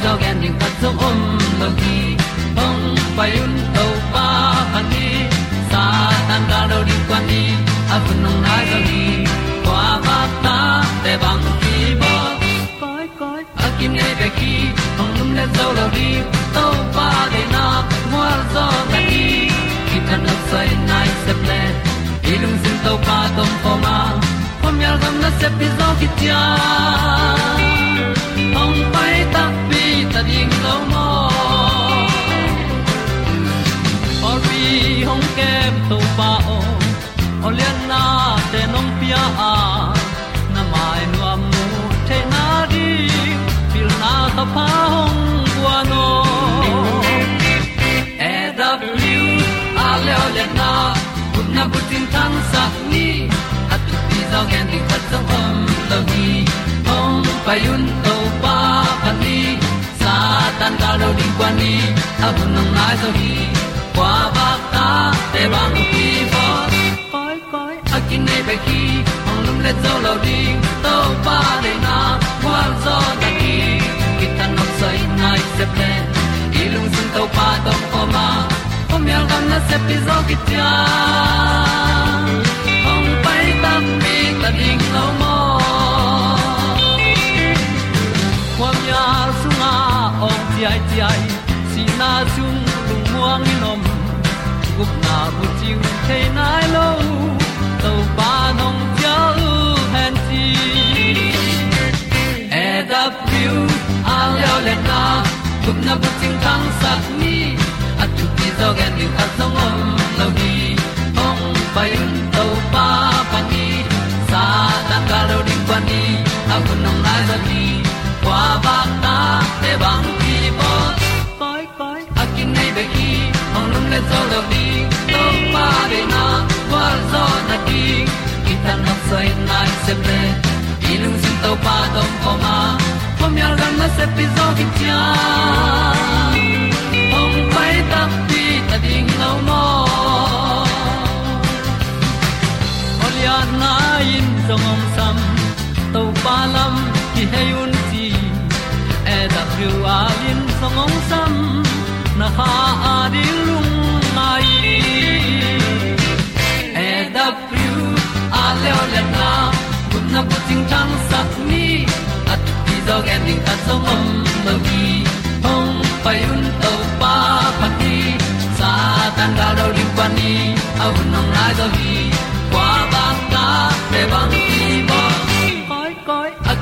ti zo gen ding khat zo om lo gi hong pai un to pa pan ni sa tan ga do di kwan ni a bu nong nai zo ni kwa ba ta te bang ki bo koi koi a kim nei be ki hong lum le zo lo di to pa de na mo zo ta ni ki tan no sai nai se ple ilung sin to pa tom pa ma pom yal gam na se pi zo ki tia kem to pa o olian na te nong pia. A na mai nu amu te na di pil na ta pa hong bua no e w blue a le olian na kun na bu tin tan sa ni at ti zo gen di khat sa om lo gi ong pa yun to pa pa ni sa tan ga lo di kwa ni. A bu nang mai zo hi kwa ba ta te bang. ki koi nei pe ki hong lum le zo lo ding to pa de na kwa zo ta ki tan nok sai nai se ple ilung sun to pa tom ko ma. Pom yal gam na se pi zo ki tia hong pai ta mi ta ding lo mo kwa mya sung ong ti ai ti ai si na chung lung muang ni nom gup na bu chiu the nai lo to pa nong pia u han ti e da piu a leo le na gup na bu ting tang sat ni at tu ti zo gen ni ta song om lo ni ong pai un to pa pa ni sa ta ka lo ding pa ni. A bu nong lai za ni kwa ba ta te bang ki bo koi koi a kin nei be ki ong lum le zo lo ni to pa de na na ki na sai nai se ple ilung sin to pa tom ko ma. Pom yal gam na se pi zo ki tia ong pai ta pi ta ding lo mo Olia na in song om sam to pa lam ki hay un ti e da thru a lin song om sam na ha a di lung mai a le o le na kun na bu ting tang sat ni at ti dog ending ta song om lo gi hong pai un to pa pa ti. Sa tan ga do ri pa ni. Au nong lai do gi kwa ba ta te bang ti mo koi koi a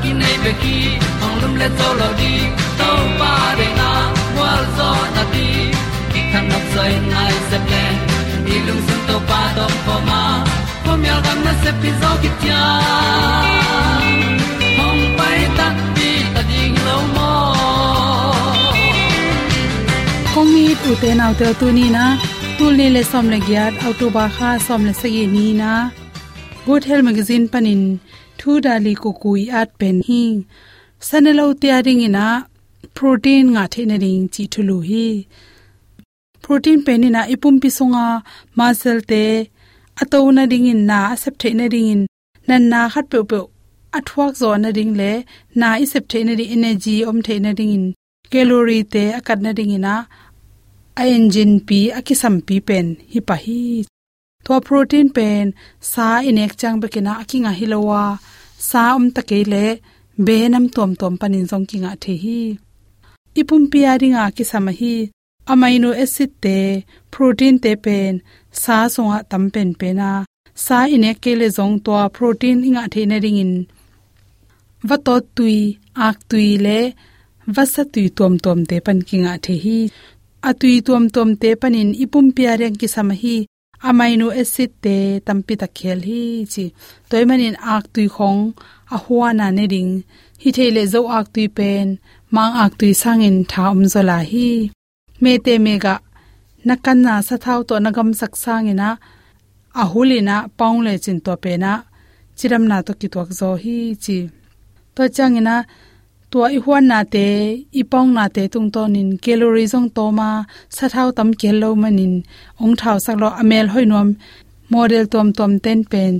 be ki hong lum le to lo di to pa de na wal zo na ti ki kan nok sai nai se ple ni lung sun to pa dom po ma mi al gam na se pi zo ki tia hong pai ta pi ta ding lo mo komi tu te nau te tu ni na ni le som le gyat auto ba kha som le ni na good health magazine panin thu dali ko kui at pen hi sanelo te ina protein nga the na ring chi thulu hi protein pen ina ipum pi songa muscle te ato na ding in na asep the na ding in nan na khat pe pe athuak zo na ding le na i sep the na ri energy om the na ding in calorie te akat na ding ina a engine pi akisam pi pen. Hi pa hi to protein pen. Sa inek chang bekena akinga hilowa sa um takele be nam tom tom panin zong kinga the hi ipum pi aringa kisama hi amino acid te protein te pen sa songa tam pen pena. Sa inek kele zong to protein inga the na ring in va to tui ak tui le vasa tui tom tom te pan kinga the hi atui tom tom te panin ipum pia reng ki samahi amino acid te tampi ta khel hi, chi. Toy manin ak tui khong a huwa na ne ring. Hi thele zo ak tui pen mang ak tui sangin thaum zola hi. Me te mega nakan na sa thau to nagam sak sangina ahulina paungle chin to pe na chiram na to ki tuak zo hi chi. To changina to i huan na te i paung na te tung to nin calorie jong to ma sa thau tam kel lo manin ong thau sak lo amel hoi nom model tom tom ten pen,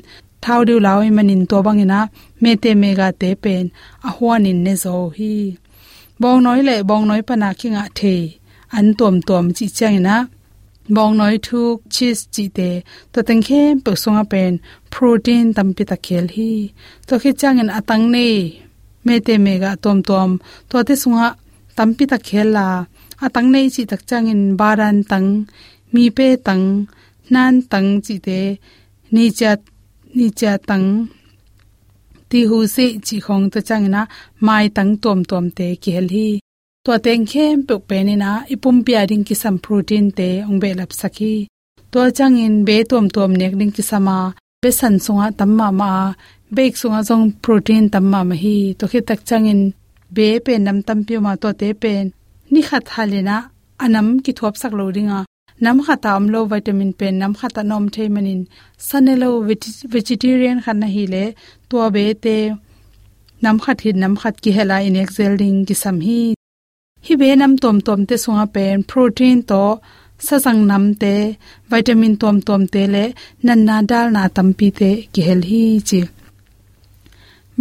thau du law i manin to bangina, me te mega te pen a huan in ne zo hi. Bong noi le, bong nói pana kinga the, an tom tom chi changina bong nói thu cheese chi te. To teng khe pe songa pen protein tam pi ta khel hi. To khi changin atang ne. Me te mega tom tom. To te sunga tam pi ta khel la. Atang nei chi tak changin baran tang, mi pe tang, nan tang chi te, ni cha ni cha tang. Ti hu se chi khong to changina mai tang tom tom te khel hi to teng khem pe pe ni na ipum pia ding ki sam protein te ong be lap sakhi to changin be tom tom nek ding ki sama be san sunga tamma ma bek sunga jong protein tamma ma hi. To khi tak changin be pe nam tam pi ma to te pen ni khat halena anam ki thop sak lo dinga. Nam khata am lo vitamin pen nam khata nom the manin. Sanelo vegetarian khan na hi le to be te nam khat hi nam khat ki hela in excel ding ki sam hi hi be nam tom tom te sunga pen protein to sa sang nam te vitamin tom tom te le nan na dal na tam pi te ki hel hi chi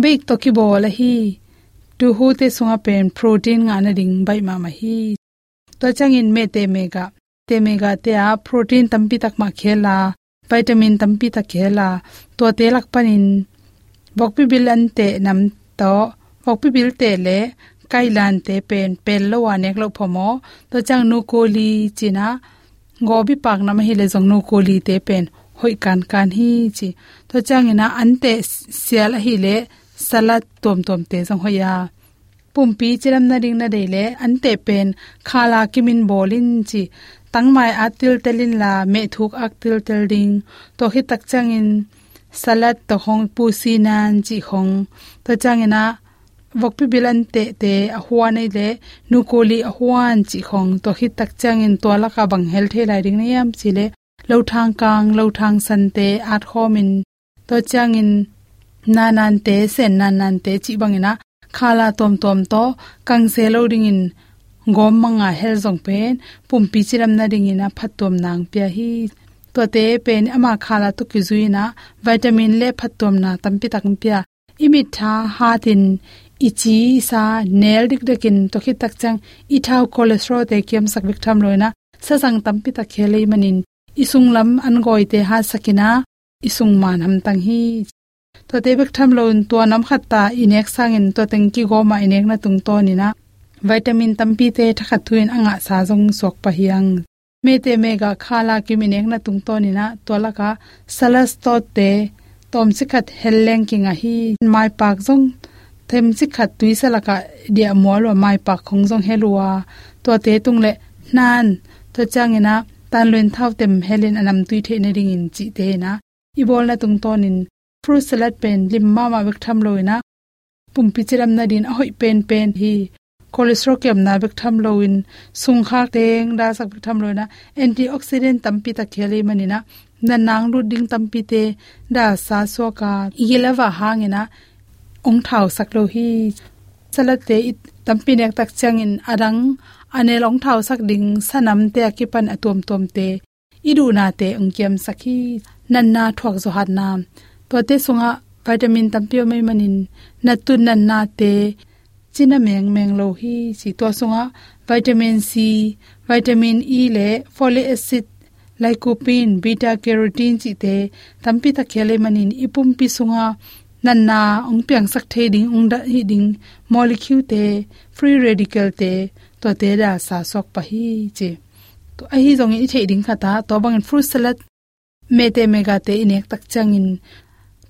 big to ki bol hi tu hu te sunga pen protein nga na ding bai ma ma hi to chang in me te mega te mega te a protein tam pi tak ma khela vitamin tam pi ta khela to te lak panin bok pi bil an te nam to bok pi bil te le kailan te pen pel lo wa nek lo phomo, to chang nu ko li china go bi pak na ma hi le jong nu ko li te pen hoi kan kan hi chi, to chang ina an te sial hi le, salat tom tom te jong hoya pumpi chiram na ring na de le an te pen khala kimin bolin chi tangmai atil telin la, me thuk aktil tel ding, to hi tak changin salat to hong pu sinan chi hong, to changina vokpi bilan te te a huwa nei le nu ko li a huwan chi khong to hi tak chang in to la ka bang hel the lai ring yam chi le lo thang kang, lo thang san te, at khomin to chang in na nan te, sen nan nan te chi bang ina khala tom tom to kang se lo ring in gom manga hel jong pen pumpi chiram na ring ina phatom nang pya hi. To te pen ama khala to ki zuina vitamin le phatom na tampi tak pya. Imit tha hatin ichi sa nel dik dekin to khit tak chang i thau cholesterol te kem sak bik tham loina, sa sang tampi ta khele manin. Isung lam an goi te ha sakina, isung man ham tang hi. To te bik tham loin to nam khat ta, inek sangin to teng ki go ma inek na tung to ni na. Vitamin tampi te thakhat thuin anga sa jong sok pa hiang. Me te mega khala ki minek na tung to ni na to la ka salas to te, tom sikhat helleng kinga hi. Mai pak jong them chi khat tui địa dia molo mai pa khong jong helua to te tung le nan to changena tan luen thau tem Helen anam tui the ne ring in chi te na. I bol na tung ton in fruit salad pen lim ma ma bek tham loina pum pichiram na din hoi pen pen hi. Cholesterol kem na bek tham loin sung kha teng da sak bek tham loina antioxidant tampi ta kheli manina na. Nang lu ding tampi te da sa so ka yelawa hangena ong thau sak lo hi salate tampi nek tak changin arang ane long thau sak ding sanam te akipan atom tom te idu na te ongkiam sakhi nan na thuak zo hat nam to te sunga vitamin tampio mai manin na tu nan na te china meng meng lo hi si to sunga vitamin c, vitamin e le folic acid lycopene, beta carotene chi te tampi ta khele manin ipum pi sunga nan na ong piang sak the ding, ong da hi ding, molecule te, free radical te, to te da sa sok pa hi che. To a hi zong i the ding khata to bang fruit salad, me te mega te inek tak changin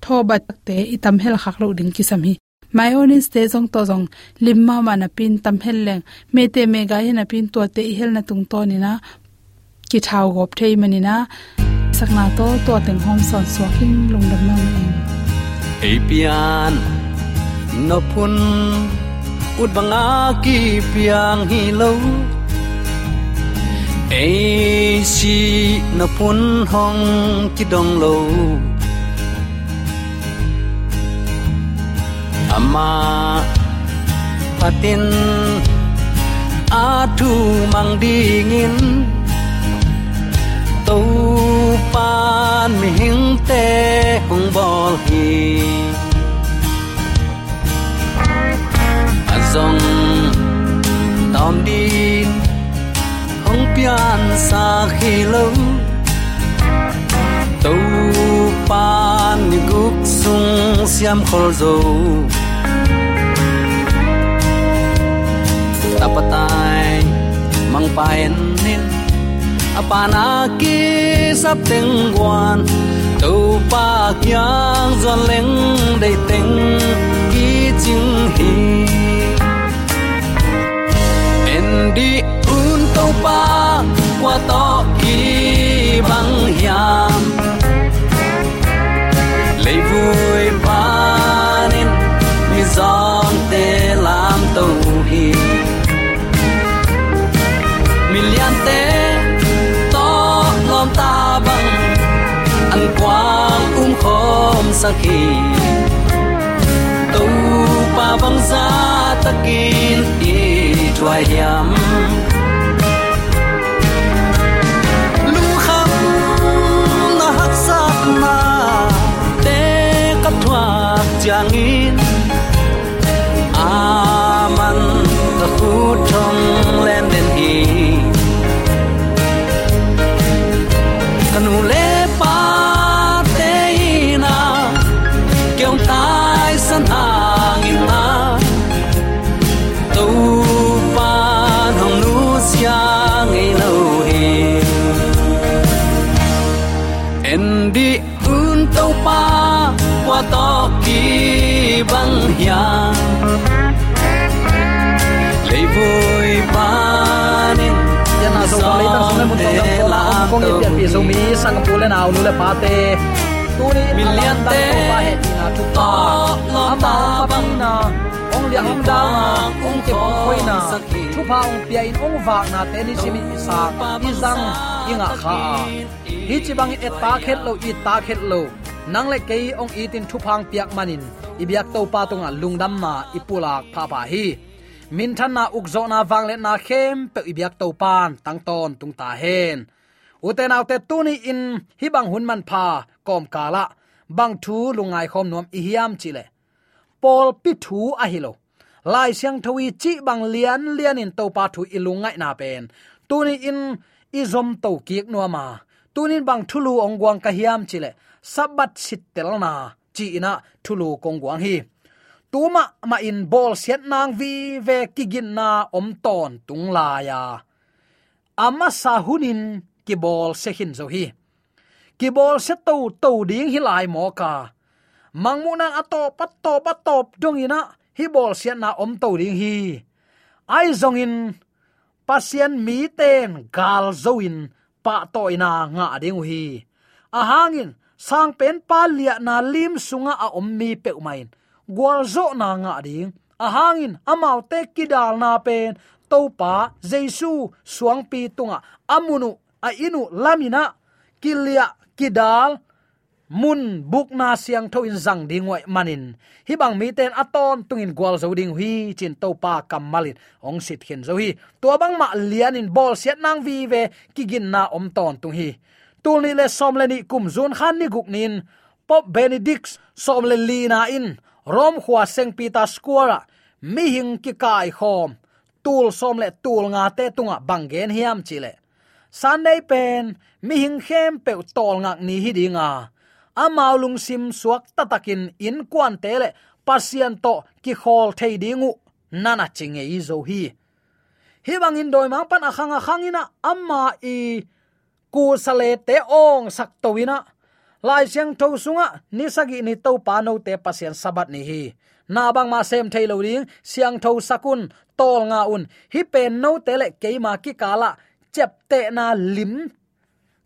thoba tak te itam hel khak lo ding ki sam hi. Mayonnaise te zong to zong limma ma na pin tam hel leng, me te mega hi na pin to te hel na tung to ni na, ki thau gop thei mani na. Sakna to to teng hom son so king lung dam na pian no phun ut banga ki piang hi lo. E si na pun hong ki dong lo. Ama patin a thu mang dingin. Tom din hong pian sa khi lo to pan ni guk sung siam khol zo tapatai mang paen nin apana ki sap teng quan. To pa kyang zon leng dei teng ki ching hi đi un to pa qua to ki bang hiam lấy vui ba nên như giòn te làm tàu hi million te to lom ta băng ăn quang um khom sakhi tu pa bang za takin i tuai hiam lu kham na hak sak na te ka chang in. Aman ka khu di un to pa qua to ki bang hiang lấy vui pa nên yana zo ko le tan sung mun tong ko la kong ni pian pi so mi sang pu le naw nu le pa te tu ni Million te. pa he na tu pa lo ta bang na ong da ong ke pong khoi na thu pa ong pia in ong wa na te ni simi sa i zang inga kha hi chi bang e ta khet lo i ta khet lo nang le ke ong i tin thu phang piak manin ibiak to pa tunga lungdam na ipulak pha pa hi. Min than na ukzo na wang le na khem pe ibyak to pan tang ton tung ta hen uten autte tuni in hi bang hun man pha kom kala bang thu lungai khom nom i hiam chile pol pi thu a hilo lai siang thawi chi bang lian lian in to pa thu ilungai na pen. Tuni in izom to kiek no ma. Tunin bang thulu ongwang ka hiam chile sabat sit tel na. Chi ina thulu kongwang hi. Tuma ma in bol siat nang vi ve kigin na om ton tung la ya. Ama sa hunin ki bol se hin zo hi. Ki bol se to to ding hi lai mo ka. Mangmunan ato pat to pat top dong ina hi bol sian na om to ding hi. Ai zong in, pasien mi ten gal zoin pa to ina nga ding hi. A hangin sang pen pa lia na lim sunga a om mi pe umain. Gwal zo na nga ding. A hangin amau te kidal na pen. To pa, jesu, suang pi tunga. Amunu a inu, lamina. Kilia, kidal mun buk na siang tho in zang ding wai manin hi bang mi ten aton tungin gwal zo ding hui chin to pa kamalin ong sit khen zo hi to bang ma lian in bol siat nang vi ve kigin na om ton tung hi tul ni le som le ni kum zun khan ni guk nin pop benedict som le li na in rom khwa seng pita squara mi hing ki kai khom tul som le tul nga te tunga bangen hiam chile sunday pen mi hing khem pe tol ngak ni hi dinga amaulung sim suak tatakin in kwan tele pasien to ki khol thei dingu, nana chinge i zo hi. Hi bang in doi mang pan akhang akhangina amma i ku sale te ong sak towina lai siang tho sunga, ni sagi ni to pa no te pasien sabat ni hi. Na bang ma sem thailo ding, siang tho sakun, tol nga un. Hi pen no te le keima ki kala, chep te na lim.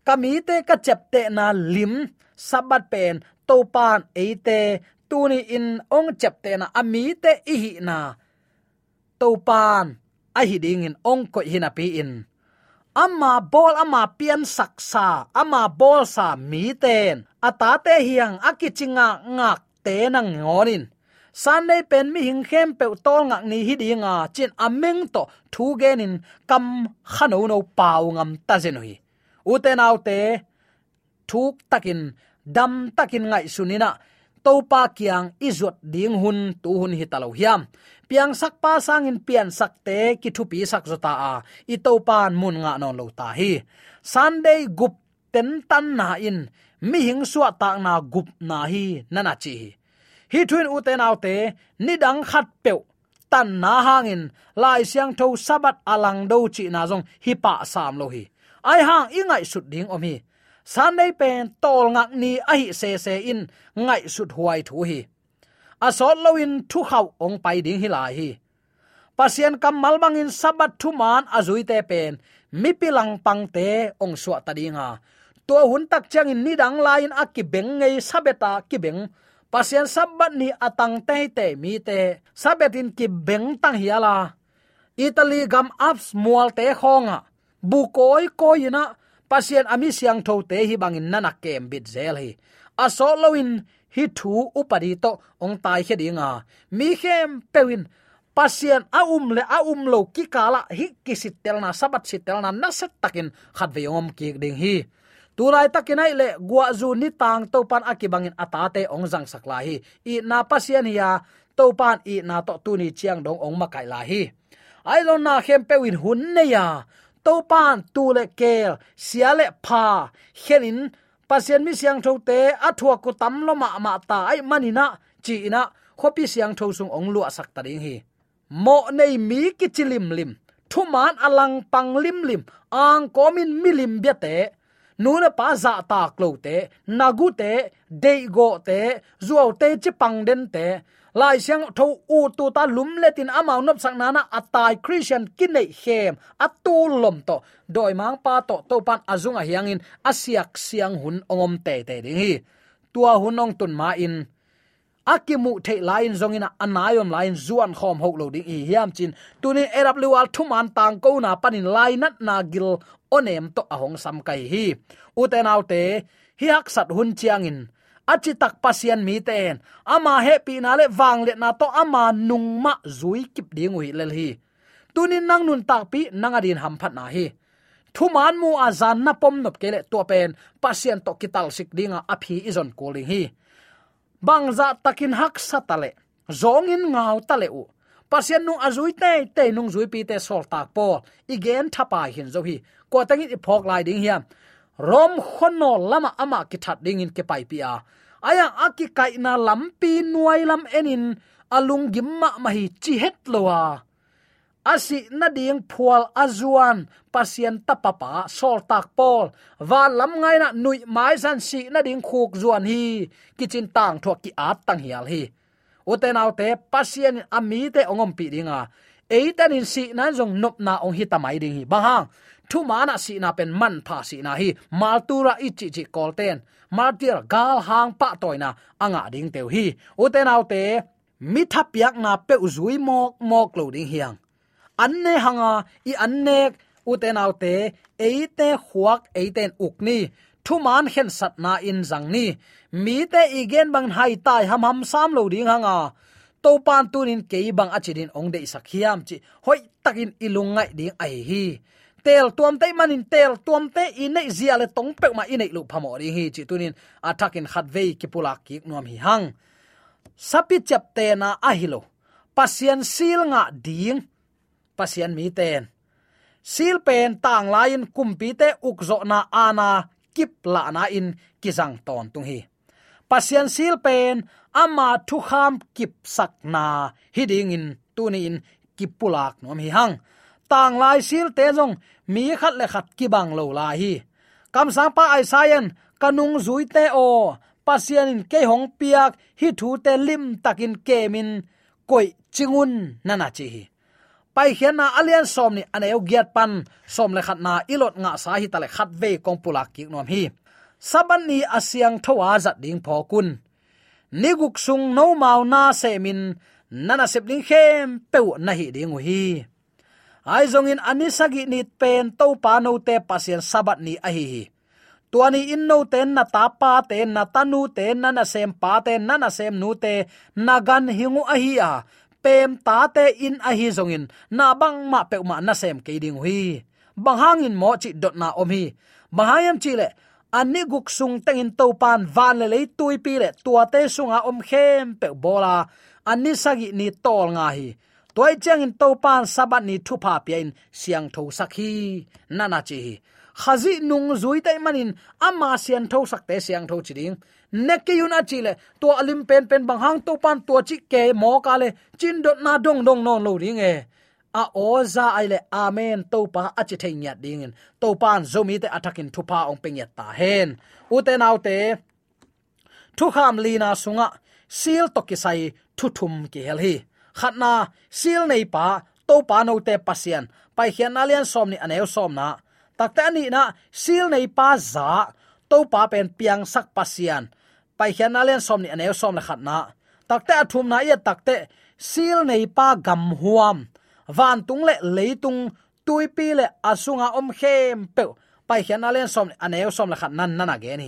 Kami te ka chep te na lim sabat pen to pan e tuni in ong chep te na ami te i hi na. To pan a hi ding in ong ko hina pi in. Ama bol, ama pian saksa ama bol sa mi ten. Ata te hiang akichinga ngak te nang ngonin san nei pen mi hing khem pe tol ngak ni hi dinga chin ameng to thu genin kam khano no pau ngam ta zenoi uten autte thuk takin dam takin ngai sunina. Topa kiang izot ding hun tu hun hi talo hiam. Piang sak pa sang in pian sak te ki thu pi sak zota a. I to pan mun nga non lo ta hi. Sunday gup ten tan na in. Mi hing suwa ta na gup na hi, nana chi hi. Thuin u te nau te, ni dang khat pe tan na hangin. Lai siang tho sabat alang do chi na jong hi pa sam lo hi. Ai hang ingai sut ding om hi san nei pen tol ngak ni a se se in, ngai sut huai thu hi. A loin thu khau ong pai ding hi lai hi. Pasien kam malmang in sabat thu man azui te pen, mi pilang pang te ong suwa tadinga to hun tak chang in ni dang lain akki beng ngei sabeta ki beng. Pasien sabat ni atang te te mi te sabetin ki beng tang hiala italy gam ups mual te khonga. Bu koi koina pasien ami siang tho te hi bangin nana kem bit zel hi. A so loin hi thu upadi to ong tai khe dinga. Mi khem pewin. Pasien a um le a um lo ki kala hi kisit telna na, sabat sitel na na sat takin khat ve om ki ding hi. Tulai takinai le gwa zu ni tang to pan akibangin atate ong jang sakla hi. I na pasien ya to pan i na to tu ni chiang dong ong makai la hi. Ai lo na khem pewin hun ne ya to pan tu le kel sia le pha henin pasien mi siang tho te, athua ko tam lo ma ma ta ai manina chi na khopi siang tho sung ong lu asak ta ding hi. Mo nei mi ki chilim lim thu man alang pang lim lim, ang komin milim bia te nuna pa za ta klo te nagu te de go te zuaw te chi pang den te lai siang tho u tu ta lum le tin amau nop sang nana atai christian kinai hem atu lom to doi mang pa to to pan azunga hiangin asiak siang hun ongom te te ding hi. Tua hunong tun ma in. Akimu the lain zongina anayom lain zuan khom hok lo ding hi hiam chin. Tunin erap liwal thuman tang ko na panin lainat na gil onem to ahong sam kai hi. Uten autte hi hak sat hun chiangin achi tak pasian mi ten. Ama happy na le wang le na to ama nungma zui kip ding wi lel hi. Tunin nang nun tak pi nang adin ham phat na hi. Thu man mu azan na pom nop kele to pen. Pasian to kital sik dinga aphi izon calling hi. Bangza takin hak satale zongin ngau tale u. Pasian nu azui te te nung zui pi te sol tak po. Igen thapa hin zo hi. Ko tangin phok lai ding hiam. Rom khono lama ama ki that ding in ke pai pia aya, aki kai na lampi nuai lam enin, alung gimma mahi chi het lowa. Asi na ding phual azuan pasien tapapa sol tak pol. Wa lam ngai na nui mai san si na ding khuk zuan hi kichin tang thok ki at tang hial hi. Uten autte pasien ami te ongom pi dinga. Eitan in si nan jong nop na ong hi tamai ding hi. Bang hang thu mana si na pen man pha si na hi. Maltura ichi chi kolten martir gal hang pa toina anga ding teu hi. Uten autte mi thapiak na pe uzui mok mok lo ding hiang. Anne hanga, i anne uten autte eite huak eiten ukni thu man hen sat na in zang ni. Mi te igen bang hai tai ham ham sam lo ding hanga. To pan tunin ke bang achidin ong de sakhiam chi, hoi, takin ilungai ding ai hi tel tuam te manin tel tuam te inei zia le tong pe ma inei lu phamo ri. Hi chi tunin atakin khat ve ki pula ki nuam hi hang. Sapi chap te na ahilo pasien sil nga ding. Pasien mi ten sil pen tang lain kumpi te ukzo na ana kip la na in kizang ton tung hi. Pasien sil pen ama thu kham kip sak na hiding in tunin in kipulak nom hi hang tang lai sil te jong mi khat le khat ki bang lo la hi. Kam sang pa ai sayan kanung zui te o pasian in ke hong piak, hi thu te lim takin kemin koi chingun nana chi hi. Pai hian na alian som ni aneu giat pan, som le khat na ilot nga sa hi tale khat ve kong pulak ki nom hi. Saban ni asiang thowa zat ding phokun niguk sung no mau na se min, nana sep ding khem pe na hi ding hi ai zong in ani sagi ni pen to pa no te pasien sabat ni ahi hi tuani in no ten na ta pa te, na tanu te, na na sem pa te, na na sem nu te, na gan hingu ahi hi a pem ta te in ahi zong in, na bang ma pe ma na sem ke ding hi bang hang in mo chi dot na om hi. Bang hayam chi le, ani guk sung tengin to pan van le le tui pi le tua te sunga om khem pe bola. Ani sagi ni tol nga hi toy chang in topan sabat ni thu pa pian siang tho sakhi. Nana chi hi khazi nung zui tai manin ama sian tho sakte siang tho chi ding. Nekke yun a chi le to alim pen pen bang hang to pan to chi ke mo ka le, chin dot na dong dong non lo ding e. A oza aile amen to pa a chi thei nyat ding in. To pan zomi te atakin thu pa ong peng yat ta hen. U te nau te, thu kham lina sunga sil to ki sai thu thum ki hel hi khatna, sil nei pa, to pa no te pasien. Pai hian alian som ni aneu som na. Takte ani na, sil nei pa za, to pa pen piang sak pasian pai hian alian som ni aneu som la khatna. Takte athum na ya takte sil nei pa gam huam. Van tung le leitung tui pi le asunga om khem pe pai hian alian som aneu som la khat nan nan again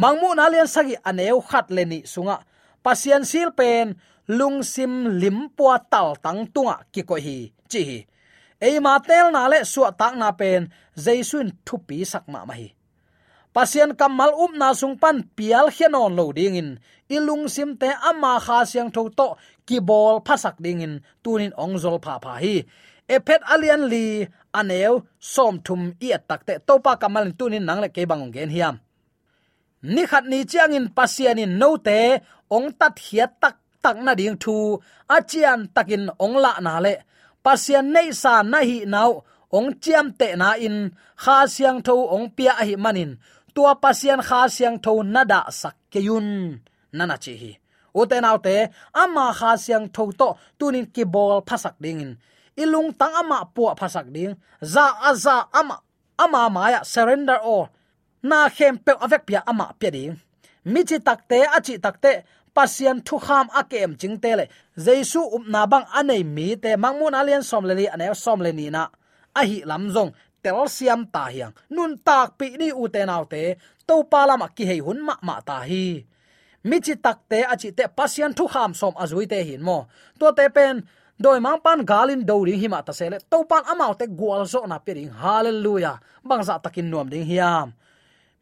mangmu na alian sagi aneu khat le ni sunga. Pasien sil pen lung sim lim pua tal tang tunga ki ko hi. Chi hi. Eima tel na le su tak na pen, jaisun thupi sak ma ma hi. Pasien kamal up um na sung pan pial hianon lo ding in. Ilung sim te ama kha siang tho to ki bol phasak ding in. Tunin ongzol pha pha hi. Ephet alian li, aneu, som thum i takte topa kamal tunin nang le ke bangong gen hiam. Ni khat ni chiang in pasian in no te, ong tat hiat tak tak na ding thu achian takin ong la na le. Pasian nei sa na hi nau, ong chiam te na in, kha siang tho ong pia hi manin. Tua pasian kha siang tho nada sak ke yun. Nana chi hi. Uten autte ama kha siang tho to tunin ki bol phasak ding in. Ilung tang ama pu phasak ding. Za aza ama ama maya surrender or na khem pe avek pia ama pe ding. Mi chi takte achi takte pasian thu kham akem chingte le. Jaisu upna bang anei mi te mangmun alian som le li ane som le ni na. A hi lam zong, tel siam ta hiang. Nun tak pi ni u te nau te to palama ki hei hun ma ma ta hi. Mi chi tak te a chi te pasian thu kham som azui te hin mo. To te pen, doi mang pan galin do ring hima ta sele to pan amau te gwal zo na pe ring. Hallelujah. Bang za takin nuam ding hiam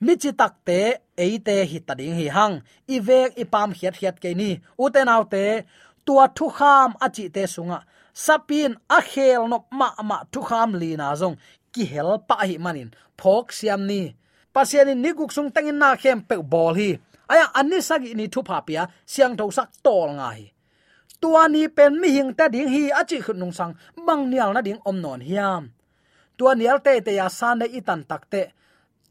mi chi tak te eite hi ta ding hi hang. I vek i pam hiat hiat ke ni. U te nau te tua thu kham a chi te sunga. Sapin a khel no ma ma thu kham li na zong. Ki hel pa hi manin. Phok siam ni. Pasian ni guk sung tangin na khem pe bol hi. Aya anni sagi ni thu pha pia. Siang tho sak tol nga hi. Tua ni pen mi hing ta ding hi achi khun nung sang. Bang nial na ding om non hiam. Tua nial te te ya san ne itan takte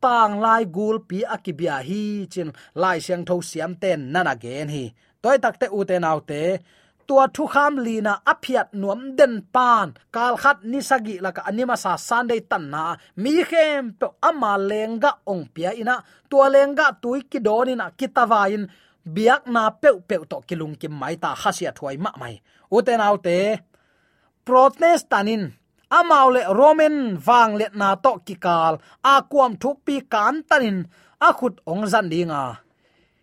pang lai gul pi akibia hi chin lai siang tho siam ten nana gen hi. Toy takte u te nau te, tua thu kham lina aphiat nuam den pan, kal khat ni sagi laka anima sa sunday tan na, mi khem pe ama lenga ong pia ina, tua lenga tui ki donina kitawain, biak na pe pe to kilung kim mai ta hasia thuai ma mai. Uten autte protestanin amaule roman wang let na to kikal a kuam thuk pi kan tanin. A khut ong zan dinga.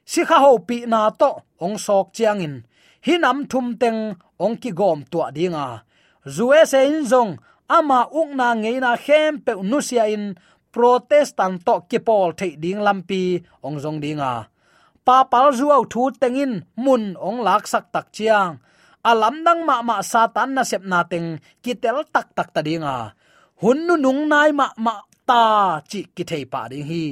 Sikha ho pi na to ong sok chiangin. Hinam thum teng ong ki gom tua dinga. Zuwe se in zong, ama ukna ngeina khem pe nusia in. Protestant to ki pol the ding lampi ong zong dinga. Pa pal zuaw thu tengin mun ong lak sak tak chiang alam nang ma ma satan na sep na teng kitel tak tak ta dinga hun nu nung nai ma ma ta chi ki thei pa ding hi.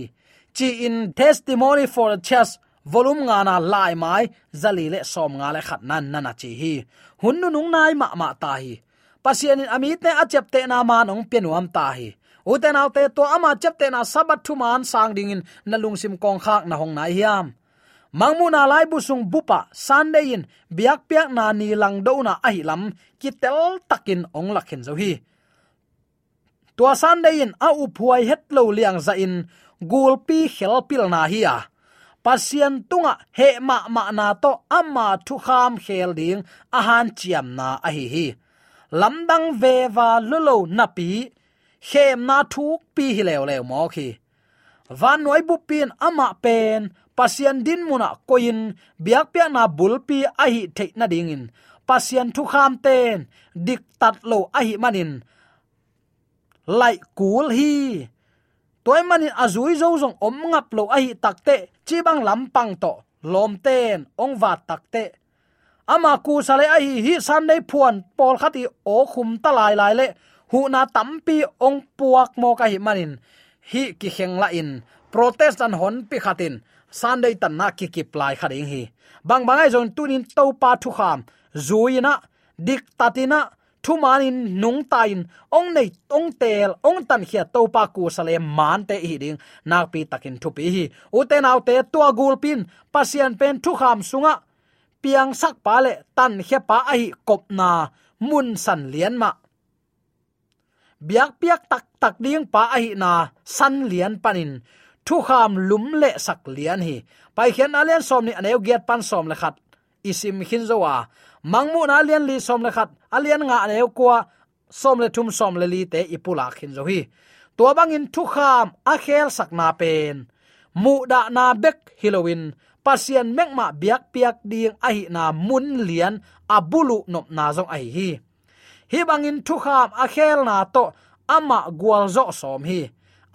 Chi in testimony for the volume nga na lai mai, zali le som nga le khat nan nana chi hi. Hun nu nung nai ma ma ta hi. Pasian in amit ne achep te na ma nong penuam ta hi. Uten autte to ama chep te na sabat thu man sang ding in nalung sim kong khak na hong nai hiam mangmuna lai busung bupa sunday in biak piak na ni lang do na ahi lam kitel takin ong lakhen zo hi. Tua sunday in a u het lo liang za in gulpi helpil pil na hi a. Pasien tunga he ma ma na to ama thu kham khel ding, a han chiam na a hi hi. Lamdang ve va lulo napi khem na thuk pi hi lew lew mo khi. Van noi bu pin ama pen pasian din muna koin biak pia na bulpi ahi hi na dingin. Pasian thu kham ten, dik tat lo ahi manin. Lai kul hi. Toy manin azui zo zong om ngap lo ahi takte chi bang lampang to, lom ten, ong va takte ama ku sale ahi hi san nei phuan pol khati o khum ta lai lai le, hu na tampi ong puak mo ka hi manin. Hi ki kheng la in protestant hon pi khatin sunday tan na ki ki plai khading hi bang bangai zon tunin to pa thu kham zuina dik tatina thu manin nung tain ong nei ong tel ong tan khia to pa ku sale man te hi ding nak pi takin thu pi hi u te nau te tua gul pin pasian pen thu kham sunga piang sak pa le tan khia pa ai kop na mun san lian ma. Biak piak tak tak ding pa ai na san lian panin thu kham lum le sak lian hi pai khian alian som ni aneu giat pan som le khat isim khin zowa mangmu na alian li som le khat alian nga aneu kwa som le thum som le li te ipula khin zo hi tua bangin thu kham a khel sak na pen mu da na bek halloween pasian mekma biak piak ding a hi na mun lian abulu nop na zong ai hi hi bangin thu kham a khel na to ama gwal zo som hi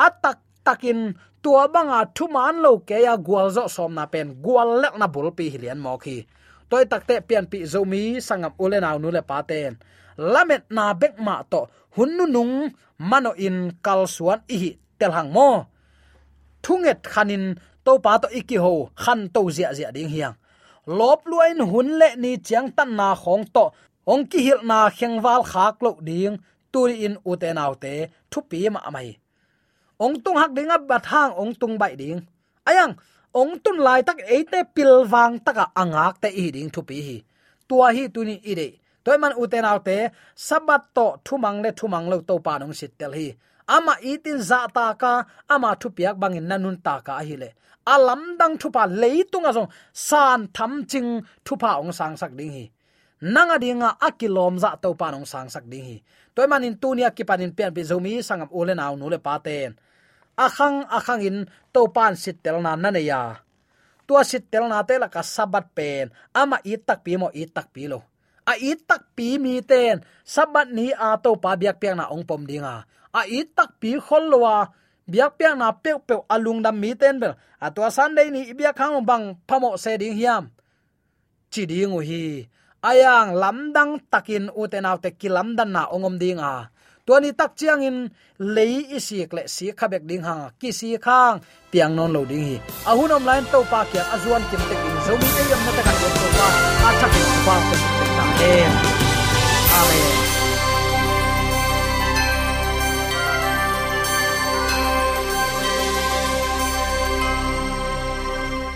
atak takin tua banga thuman lo ke ya gwal zo som na pen gwal lek na bul pi hilian mo khi toy takte pian pi zo mi sangam ule naw nu le pa ten. Lamet na bek ma to hunnu nung mano in kal suan i tel hang mo. Thunget khanin to pa to iki ho khan to zia zia ding hiang. Lop luain hun le ni chiang tan na khong to ong ki hil na khengwal khak lo ding turi in uten autte thu pi ma mai ong tung hak dinga bat hang ong tung bai ding. Ayang, ong tun lai tak eite pil wang taka angak te i ding thu pi hi. Tua hi tuni i de. Toy man uten alte sabat to thumang le thumang lo to pa nong sit tel hi. Ama itin za ta ka, ama thu piak bangin nanun ta ka hi le. Alam dang thupa leitung azong san tham ching thupa ong sang sak ding hi. Nanga dinga akilom za to pa nong sang sak ding hi. Toy manin tunia ki panin pian pi zomi sangam ule naw nu le paten akhang akhang in to pan sit tel na na ya tua sit tel na te la ka sabat pen. Ama i tak pi mo, i tak pi lo. A i tak pi mi ten. Sabat ni a to pa biak piang na ong pom dinga. A i tak pi khol lowa biak piang na pe pe alung dam mi ten bel. A tua sunday ni biak khang bang phamo se ding hiam. Chi ding hi. Ayang lamdang takin utenaw te kilamdan na ongom dinga. a tuani tak chiang in lei isik le si khabek ding hang ki si khang piang non lo ding hi ahun om line to pa kya azuan kim te in zomi te yam na ta ka to pa a chak pa te ta amen amen